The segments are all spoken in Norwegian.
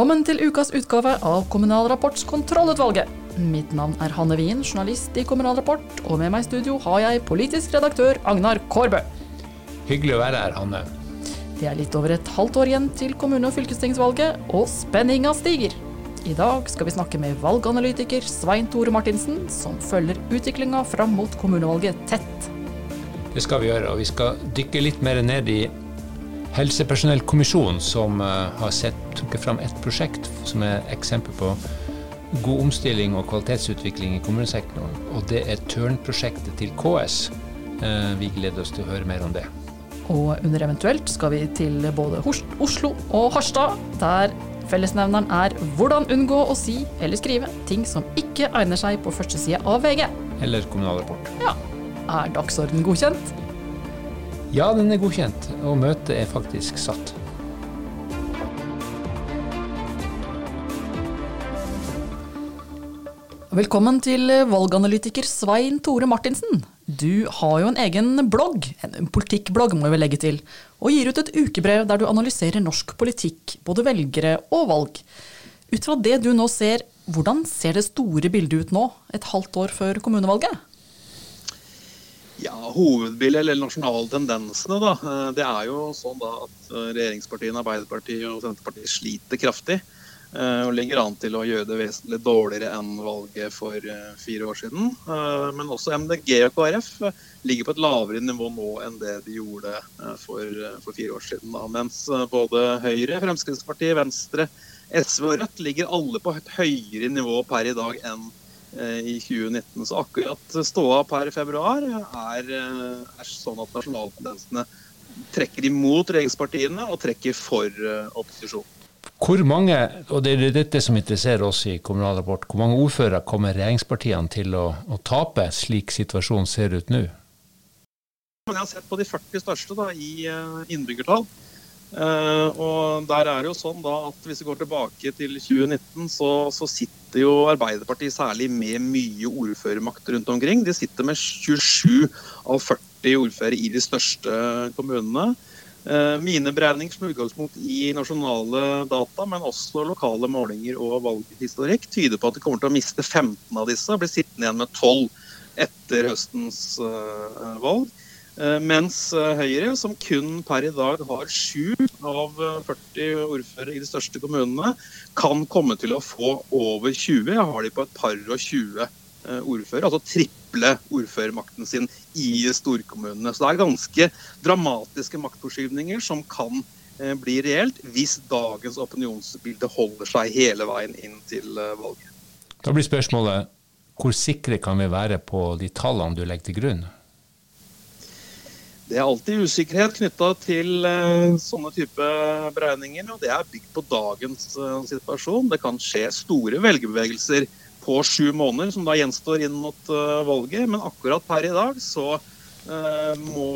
Velkommen til ukas utgave av Kommunal Rapports Kontrollutvalget. Mitt navn er Hanne Wien, journalist i Kommunal Rapport, og med meg i studio har jeg politisk redaktør Agnar Kårbø. Hyggelig å være her, Hanne. Det er litt over et halvt år igjen til kommune- og fylkestingsvalget, og spenninga stiger. I dag skal vi snakke med valganalytiker Svein Tore Martinsen, som følger utviklinga fram mot kommunevalget tett. Det skal vi gjøre, og vi skal dykke litt mer ned i Helsepersonellkommisjonen, som uh, har sett, trukket fram et prosjekt som er eksempel på god omstilling og kvalitetsutvikling i kommunesektoren. Og det er Tørn-prosjektet til KS. Uh, vi gleder oss til å høre mer om det. Og under eventuelt skal vi til både Oslo og Harstad, der fellesnevneren er hvordan unngå å si eller skrive ting som ikke egner seg på førstesida av VG. Eller Kommunal Rapport. Ja. Er dagsorden godkjent? Ja, den er godkjent, og møtet er faktisk satt. Velkommen til valganalytiker Svein Tore Martinsen. Du har jo en egen blogg, en politikkblogg må vi legge til, og gir ut et ukebrev der du analyserer norsk politikk, både velgere og valg. Ut fra det du nå ser, hvordan ser det store bildet ut nå, et halvt år før kommunevalget? Ja, Hovedbildet, eller nasjonale tendensene, da, det er jo sånn da at regjeringspartiene, Arbeiderpartiet og Senterpartiet sliter kraftig. Eh, og ligger an til å gjøre det vesentlig dårligere enn valget for eh, fire år siden. Eh, men også MDG og KrF ligger på et lavere nivå nå enn det de gjorde for, for fire år siden. Da. Mens både Høyre, Fremskrittspartiet, Venstre, SV og Rødt ligger alle på et høyere nivå per i dag enn i 2019. Så akkurat ståa per februar er, er sånn at nasjonaltendensene trekker imot regjeringspartiene og trekker for opposisjonen. Hvor mange, og det er dette som interesserer oss i Kommunal Rapport, hvor mange ordførere kommer regjeringspartiene til å, å tape, slik situasjonen ser ut nå? Jeg har sett på de 40 største da, i innbyggertall. Uh, og der er det jo sånn da at Hvis vi går tilbake til 2019, så, så sitter jo Arbeiderpartiet særlig med mye ordførermakt rundt omkring. De sitter med 27 av 40 ordførere i de største kommunene. Eh, mine beregninger som utgangspunkt i nasjonale data, men også lokale målinger og valghistorikk, tyder på at de kommer til å miste 15 av disse og bli sittende igjen med 12 etter høstens uh, valg. Uh, mens uh, Høyre, som kun per i dag har 7 av 40 ordførere i de største kommunene, kan komme til å få over 20. Jeg har de på et par og 20 ordførere. Altså triple ordførermakten sin i storkommunene. Så det er ganske dramatiske maktforskyvninger som kan eh, bli reelt hvis dagens opinionsbilde holder seg hele veien inn til eh, valget. Da blir spørsmålet hvor sikre kan vi være på de tallene du legger til grunn? Det er alltid usikkerhet knytta til uh, sånne type beregninger. og Det er bygd på dagens uh, situasjon. Det kan skje store velgerbevegelser på sju måneder, som da gjenstår inn mot uh, valget. Men akkurat per i dag så må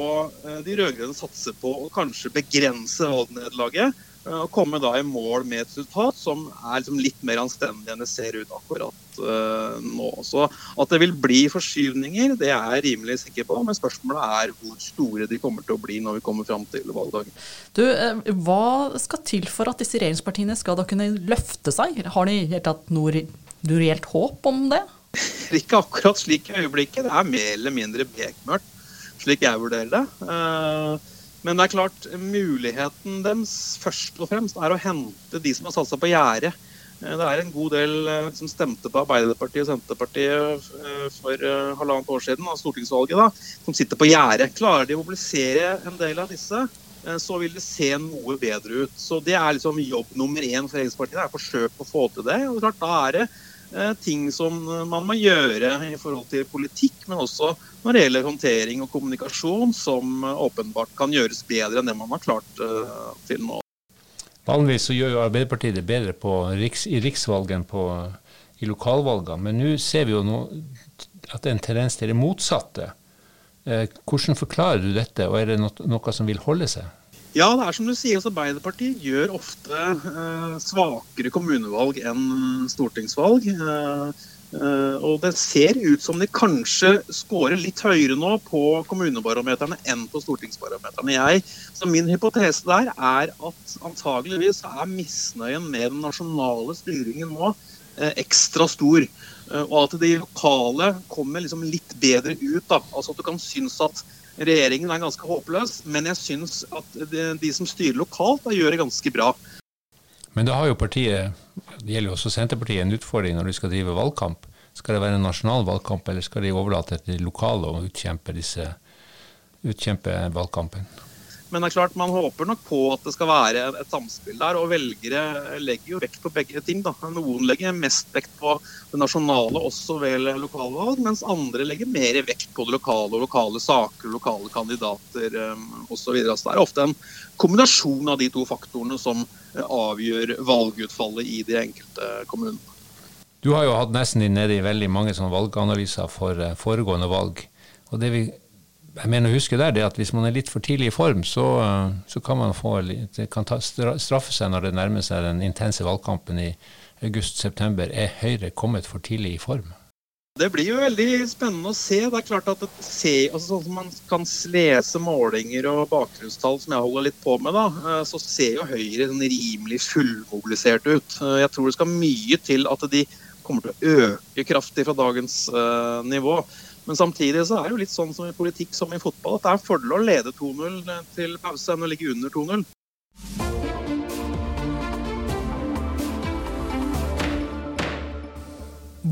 de rød-grønne satse på å kanskje begrense valgnederlaget. Og komme da i mål med et resultat som er liksom litt mer anstendig enn det ser ut akkurat nå. Så at det vil bli forskyvninger, det er jeg rimelig sikker på. Men spørsmålet er hvor store de kommer til å bli når vi kommer fram til valgdagen. Du, hva skal til for at disse regjeringspartiene skal da kunne løfte seg? Har de helt tatt noe du reelt håp om det? Ikke akkurat slik i øyeblikket. Det er mer eller mindre bekmørkt, slik jeg vurderer det. Eh, men det er klart, muligheten deres først og fremst er å hente de som har satt seg på gjerdet. Eh, det er en god del eh, som stemte på Arbeiderpartiet og Senterpartiet for halvannet år siden, av stortingsvalget, da, som sitter på gjerdet. Klarer de å mobilisere en del av disse, så vil det se noe bedre ut. Så Det er liksom jobb nummer én for regjeringspartiet. Det er å forsøke å få til det. og klart, Da er det Eh, ting som man må gjøre i forhold til politikk, men også når det gjelder håndtering og kommunikasjon, som åpenbart kan gjøres bedre enn det man har klart eh, til nå. Vanligvis så gjør jo Arbeiderpartiet det bedre riks, i riksvalgen på, i lokalvalgene, men nå ser vi jo nå at det er en tendens til det motsatte. Eh, hvordan forklarer du dette, og er det noe som vil holde seg? Ja, det er som du sier. Altså, Arbeiderpartiet gjør ofte eh, svakere kommunevalg enn stortingsvalg. Eh, eh, og det ser ut som de kanskje scorer litt høyere nå på kommunebarometerne enn på stortingsbarometerne. Jeg, så Min hypotese der er at antageligvis er misnøyen med den nasjonale styringen nå uh, ekstra stor. Uh, og at de lokale kommer liksom litt bedre ut. Da. Altså at du kan synes at regjeringen er ganske håpløs, men jeg syns at de, som styrer lokalt, gjør det ganske bra. Men da har jo partiet, det gjelder jo også Senterpartiet, en utfordring når de skal drive valgkamp. Skal det være en nasjonal valgkamp, eller skal de overlate til de lokale å utkjempe, disse, utkjempe valgkampen? Men det er klart, man håper nok på at det skal være et samspill der. Og velgere legger jo vekt på begge ting. Da. Noen legger mest vekt på det nasjonale også ved lokalvalg, mens andre legger mer vekt på det lokale og lokale saker, lokale kandidater um, osv. Så, så det er ofte en kombinasjon av de to faktorene som uh, avgjør valgutfallet i de enkelte kommunene. Du har jo hatt nesten nede i veldig mange valganalyser for uh, foregående valg. og det vi jeg mener å huske der, det at hvis man er litt for tidlig i form, så, så kan man få det kan ta, straffe seg når det nærmer seg den intense valgkampen i august-september. Er Høyre kommet for tidlig i form? Det blir jo veldig spennende å se. Det er klart at se, altså Sånn som man kan lese målinger og bakgrunnstall som jeg holder litt på med, da, eh, så ser jo Høyre sånn rimelig fullmobilisert ut. Eh, jeg tror det skal mye til at de kommer til å øke kraftig fra dagens uh, nivå. Men samtidig så er det jo litt sånn som i politikk som i fotball, at det er en fordel å lede 2-0 til pause enn å ligge under 2-0.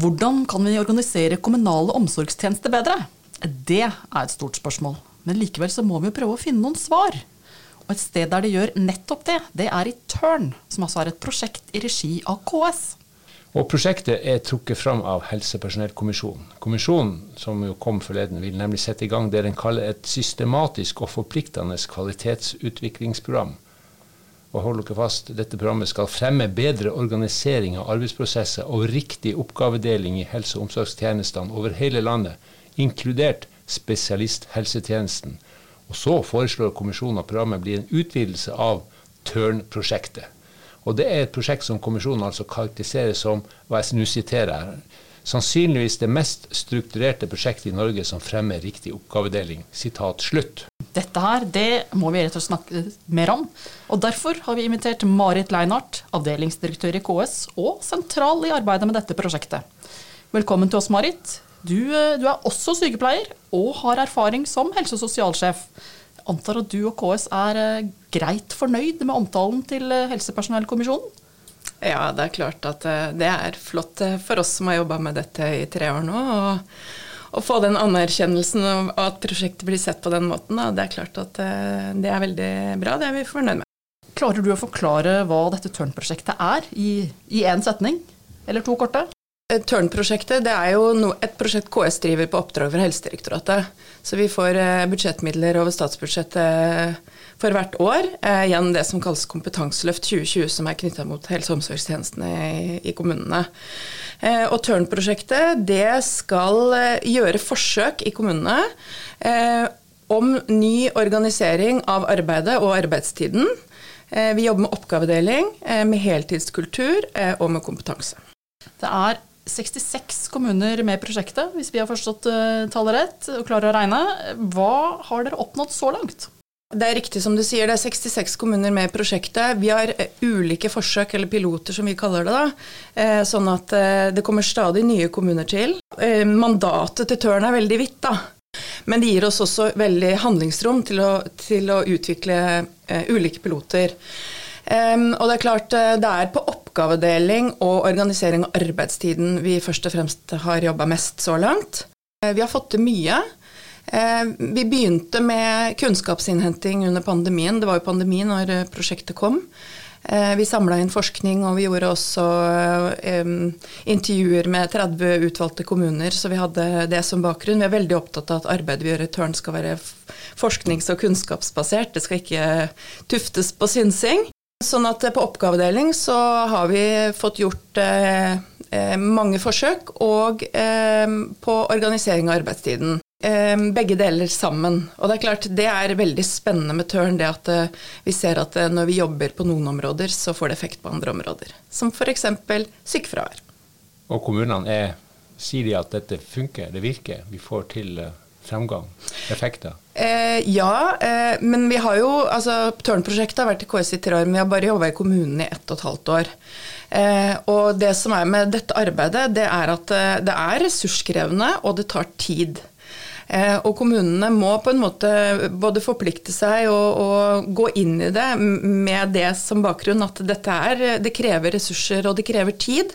Hvordan kan vi organisere kommunale omsorgstjenester bedre? Det er et stort spørsmål. Men likevel så må vi jo prøve å finne noen svar. Og et sted der de gjør nettopp det, det er i Tørn, som altså er et prosjekt i regi av KS. Og Prosjektet er trukket fram av Helsepersonellkommisjonen. Kommisjonen som jo kom forleden, vil nemlig sette i gang det den kaller et systematisk og forpliktende kvalitetsutviklingsprogram. Og hold dere fast, Dette programmet skal fremme bedre organisering av arbeidsprosesser og riktig oppgavedeling i helse- og omsorgstjenestene over hele landet, inkludert spesialisthelsetjenesten. Og Så foreslår kommisjonen at programmet blir en utvidelse av Tørn-prosjektet. Og det er et prosjekt som kommisjonen altså karakteriserer som hva jeg nå siterer sannsynligvis det mest strukturerte prosjektet i Norge som fremmer riktig oppgavedeling. Sitat slutt. Dette her, det må vi rett og slett snakke mer om. Og derfor har vi invitert Marit Leinart, avdelingsdirektør i KS og sentral i arbeidet med dette prosjektet. Velkommen til oss, Marit. Du, eh, du er også sykepleier og har erfaring som helse- og sosialsjef antar at du og KS er eh, greit fornøyd med omtalen til eh, Helsepersonellkommisjonen? Ja, det er klart at eh, det er flott for oss som har jobba med dette i tre år nå. Å få den anerkjennelsen og at prosjektet blir sett på den måten, det er klart at det er veldig bra. Det er vi fornøyd med. Klarer du å forklare hva dette Tørn-prosjektet er, i én setning? Eller to korte? Tørn-prosjektet det er jo et prosjekt KS driver på oppdrag for Helsedirektoratet. Så vi får eh, budsjettmidler over statsbudsjettet for hvert år eh, gjennom det som kalles Kompetanseløft 2020, som er knytta mot helse- og omsorgstjenestene i, kommunene. Eh, og Tørn-prosjektet det skal gjøre forsøk i kommunene om ny organisering av arbeidet og arbeidstiden. Vi jobber med oppgavedeling, med heltidskultur og med kompetanse. Det er 66 kommuner med prosjektet, hvis vi har forstått uh, tallet rett og klarer å regne. Hva har dere oppnådd så langt? Det er riktig som du sier, det er 66 kommuner med prosjektet. Vi har uh, ulike forsøk, eller piloter som vi kaller det. da, uh, Sånn at det kommer stadig nye kommuner til. Mandatet til Tørn er veldig vidt, da. Men det gir oss også veldig handlingsrom til å, til å utvikle ulike piloter. Um, og det er klart, det er på oppgavedeling og organisering av arbeidstiden vi først og fremst har jobba mest så langt. Eh, vi har fått til mye. Eh, vi begynte med kunnskapsinnhenting under pandemien. Det var jo pandemi når eh, prosjektet kom. Vi samla inn forskning, og vi gjorde også intervjuer med 30 utvalgte kommuner, så vi hadde det som bakgrunn. Vi er veldig opptatt av at arbeidet vi gjør i Tørn skal være forsknings- og kunnskapsbasert. Det skal ikke tuftes på synsing. Sånn at på oppgavedeling så har vi fått gjort eh, eh, mange forsøk, og eh, på organisering av arbeidstiden. Eh, begge deler sammen. Og det er klart, det er veldig spennende med Tørn, det at eh, vi ser at eh, når vi jobber på noen områder, så får det effekt på andre områder. Som f.eks. sykefravær. Og kommunene er Sier de at dette funker, det virker, vi får til fremgang, effekter? Eh, ja, eh, men vi har jo altså Tørn-prosjektet har vært i KS i tre år, men vi har bare jobba i kommunen i ett og et halvt år. Eh, og det som er med dette arbeidet, det er at eh, det er ressurskrevende, og det tar tid. Eh, og kommunene må på en måte både forplikte seg og, og, gå inn i det med det som bakgrunn at dette er, det krever ressurser og det krever tid.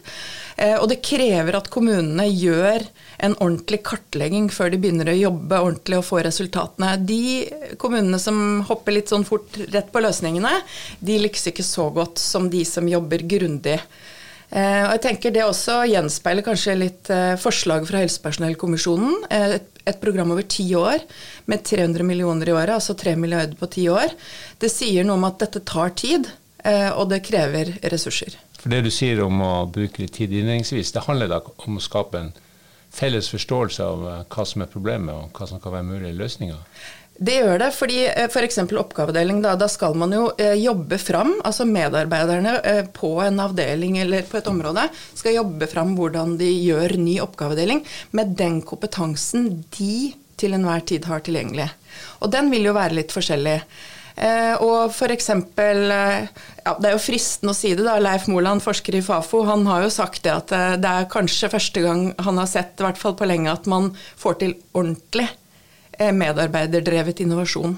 Eh, og det krever at kommunene gjør en ordentlig kartlegging før de begynner å jobbe ordentlig og få resultatene. De kommunene som hopper litt sånn fort rett på løsningene, de lykkes ikke så godt som de som jobber grundig. Eh, og jeg tenker Det også gjenspeiler kanskje litt eh, forslaget fra Helsepersonellkommisjonen. Et, program over ti år med 300 millioner i året, altså 3 milliarder på ti år. Det sier noe om at dette tar tid, og det krever ressurser. For Det du sier om å bruke litt tid innledningsvis, det handler da om å skape en felles forståelse av hva som er problemet, og hva som kan være mulige løsninger? Det gjør det, fordi f.eks. For oppgavedeling, da, da, skal man jo eh, jobbe fram, altså medarbeiderne eh, på en avdeling eller på et område skal jobbe fram hvordan de gjør ny oppgavedeling med den kompetansen de til enhver tid har tilgjengelig. Og den vil jo være litt forskjellig. Eh, og eksempel, eh, ja, Det er jo fristende å si det, da. Leif Moland, forsker i Fafo, han har jo sagt det at eh, det er kanskje første gang han har sett, i hvert fall på lenge, at man får til ordentlig medarbeiderdrevet innovasjon.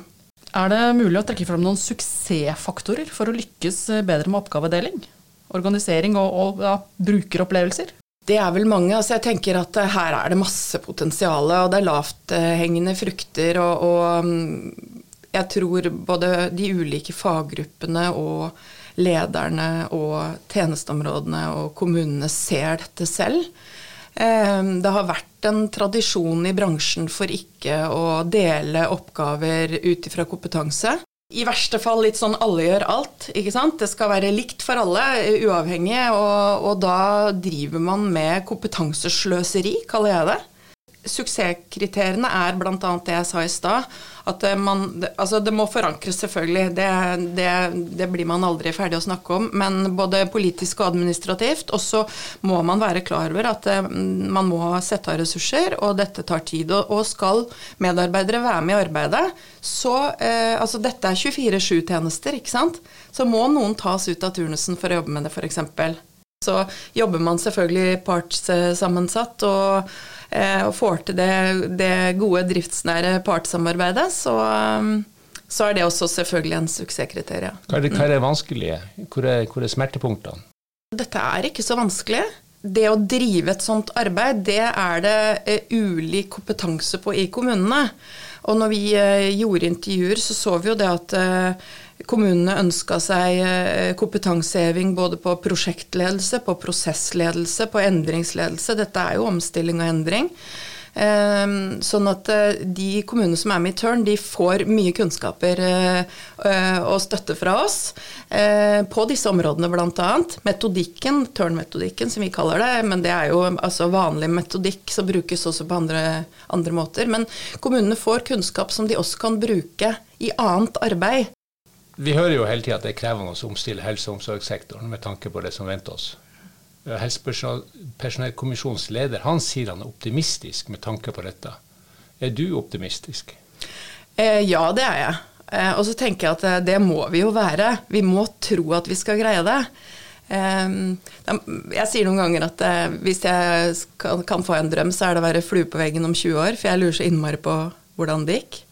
Er det mulig å trekke fram noen suksessfaktorer for å lykkes bedre med oppgavedeling? Organisering og, og ja, brukeropplevelser? Det er vel mange. altså jeg tenker at Her er det masse potensial, og det er lavthengende frukter. Og, og, mm, jeg tror både de ulike faggruppene og lederne og tjenesteområdene og kommunene ser dette selv. Det har vært en tradisjon i bransjen for ikke å dele oppgaver ut ifra kompetanse. I verste fall litt sånn alle gjør alt. ikke sant? Det skal være likt for alle, uavhengig. Og, og da driver man med kompetansesløseri, kaller jeg det suksesskriteriene er bl.a. det jeg sa i stad. At man, altså det må forankres, selvfølgelig. Det, det, det, blir man aldri ferdig å snakke om. Men både politisk og administrativt. Og så må man være klar over at eh, man må sette av ressurser, og dette tar tid. Og skal medarbeidere være med i arbeidet, så eh, Altså dette er 24-7-tjenester, ikke sant. Så må noen tas ut av turnusen for å jobbe med det, f.eks. Så jobber man selvfølgelig partssammensatt. og Eh, og får til det, det gode driftsnære partssamarbeidet, så, så, er det også selvfølgelig en suksesskriterium. Hva det, hva er det vanskelige? Hvor er, hvor er smertepunktene? Dette er ikke så vanskelig. Det å drive et sånt arbeid, det er det uh, ulik kompetanse på i kommunene. Og når vi uh, gjorde intervjuer, så så vi jo det at Kommunene ønska seg eh, kompetanseheving både på prosjektledelse, på prosessledelse, på endringsledelse. Dette er jo omstilling og endring. Ehm, sånn at eh, de kommunene som er med i Tørn, de får mye kunnskaper eh, og støtte fra oss på disse områdene bl.a. Metodikken, Tørn-metodikken som vi kaller det, men det er jo altså vanlig metodikk som brukes også på andre, andre måter. Men kommunene får kunnskap som de også kan bruke i annet arbeid. Vi hører jo hele tida at det er krevende å omstille helse- og omsorgssektoren med tanke på det som venter oss. Helsepersonellkommisjonens leder han sier han er optimistisk med tanke på dette. Er du optimistisk? Eh, ja, det er jeg. Eh, og så tenker jeg at eh, det må vi jo være. Vi må tro at vi skal greie det. Eh, jeg sier noen ganger at eh, hvis jeg kan, kan få en drøm, så er det å være flue på veggen om 20 år. For jeg lurer så innmari på hvordan det gikk.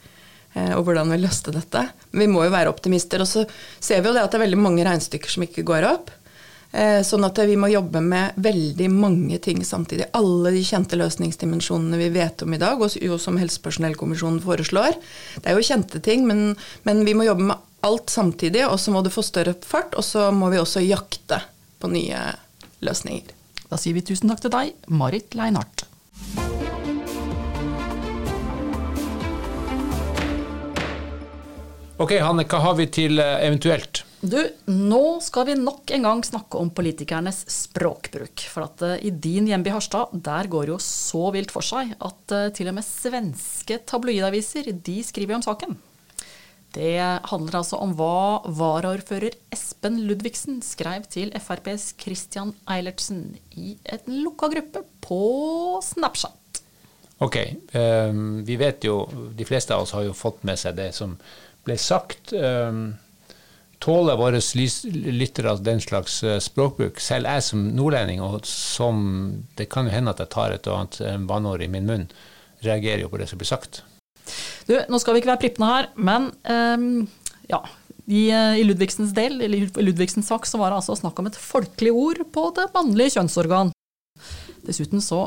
Eh, og hvordan vi løste dette. Men vi må jo være optimister. Og så ser vi jo det at det er veldig mange regnestykker som ikke går opp. Eh, sånn at vi må jobbe med veldig mange ting samtidig. Alle de kjente løsningsdimensjonene vi vet om i dag, og som Helsepersonellkommisjonen foreslår. Det er jo kjente ting, men, men vi må jobbe med alt samtidig. Og så må det få større fart, og så må vi også jakte på nye løsninger. Da sier vi tusen takk til deg, Marit Leinart. Ok, Hanne, hva har vi til eh, eventuelt? Du, nå skal vi nok en gang snakke om politikernes språkbruk. For at uh, i din hjemby Harstad, der går det jo så vilt for seg at uh, til og med svenske tabloidaviser de skriver om saken. Det handler altså om hva varaordfører Espen Ludvigsen skrev til FrPs Christian Eilertsen i en lukka gruppe på Snapchat. Ok, um, vi vet jo, de fleste av oss har jo fått med seg det som ble sagt. Um, tåler våre lyttere den slags uh, språkbruk? Selv jeg som nordlending, og som det kan jo hende at jeg tar et og annet banneord i min munn, reagerer jo på det som blir sagt. Du, nå skal vi ikke være prippende her, men um, ja. I, I, Ludvigsens del, i Ludvigsens sak, så var det altså snakk om et folkelig ord på det mannlige kjønnsorgan. Dessuten så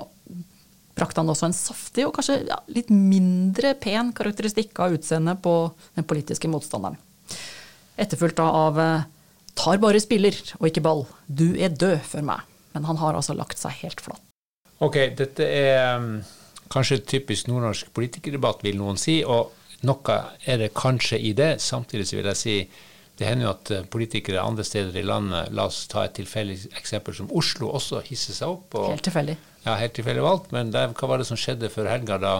brakte han også en saftig og kanskje ja, litt mindre pen karakteristikk av utseendet på den politiske motstanderen. Etterfulgt av eh, 'tar bare spiller og ikke ball', 'du er død for meg'. Men han har altså lagt seg helt flatt. Ok, dette er um, kanskje typisk nordnorsk politikerdebatt, vil noen si. Og noe er det kanskje i det. Samtidig så vil jeg si det hender jo at eh, politikere andre steder i landet, la oss ta et tilfeldig eksempel som Oslo, også hisser seg opp. Og, helt tilfeldig. Ja, helt tilfeldig valgt. Men der, hva var det som skjedde før helga, da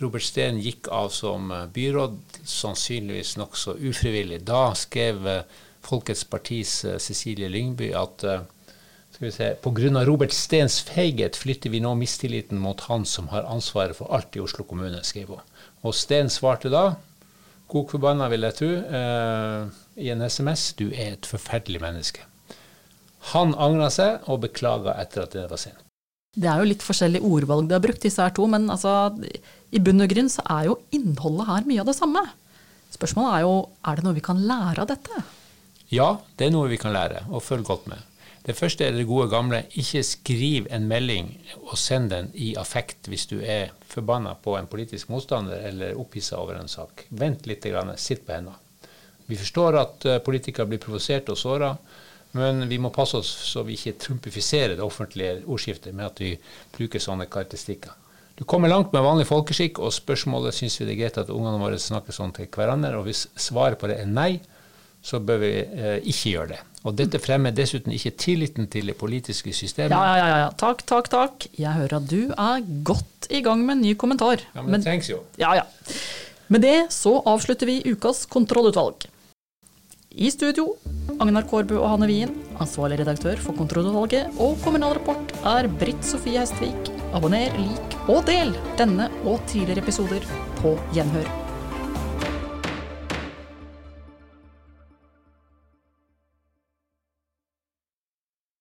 Robert Steen gikk av som eh, byråd, sannsynligvis nokså ufrivillig? Da skrev eh, Folkets Partis Cecilie Lyngby at skal vi se, Pga. Robert Steens feighet flytter vi nå mistilliten mot han som har ansvaret for alt i Oslo kommune, skrev hun. Og Steen svarte da, kok forbanna vil jeg tro, eh, i en SMS, du er et forferdelig menneske. Han angra seg og beklaga etter at det var sent. Det er jo litt forskjellig ordvalg de har brukt, disse her to, men altså, i bunn og grunn så er jo innholdet her mye av det samme. Spørsmålet er jo er det noe vi kan lære av dette? Ja, det er noe vi kan lære, og følg godt med. Det første er det gode gamle ikke skriv en melding og send den i affekt hvis du er forbanna på en politisk motstander eller opphissa over en sak. Vent litt, sitt på hendene. Vi forstår at eh, politikere blir provosert og såra, men vi må passe oss så vi ikke trumpifiserer det offentlige ordskiftet med at vi bruker sånne karakteristikker. Du kommer langt med vanlig folkeskikk, og spørsmålet syns vi det er greit at ungene våre snakker sånn til hverandre. Og hvis svaret på det er nei, så bør vi eh, ikke gjøre det. Og dette fremmer dessuten ikke tilliten til det politiske systemet. Ja, ja, ja, ja. Takk, takk, takk. Jeg hører at du er godt i gang med en ny kommentar. Ja, Men, men det trengs jo. Ja, ja. Med det så avslutter vi ukas kontrollutvalg. I studio Agnar Kårbu og Hanne Wien. Ansvarlig redaktør for Kontrollutvalget og Kommunal Rapport er Britt Sofie Hestvik. Abonner, lik og del denne og tidligere episoder på Gjenhør.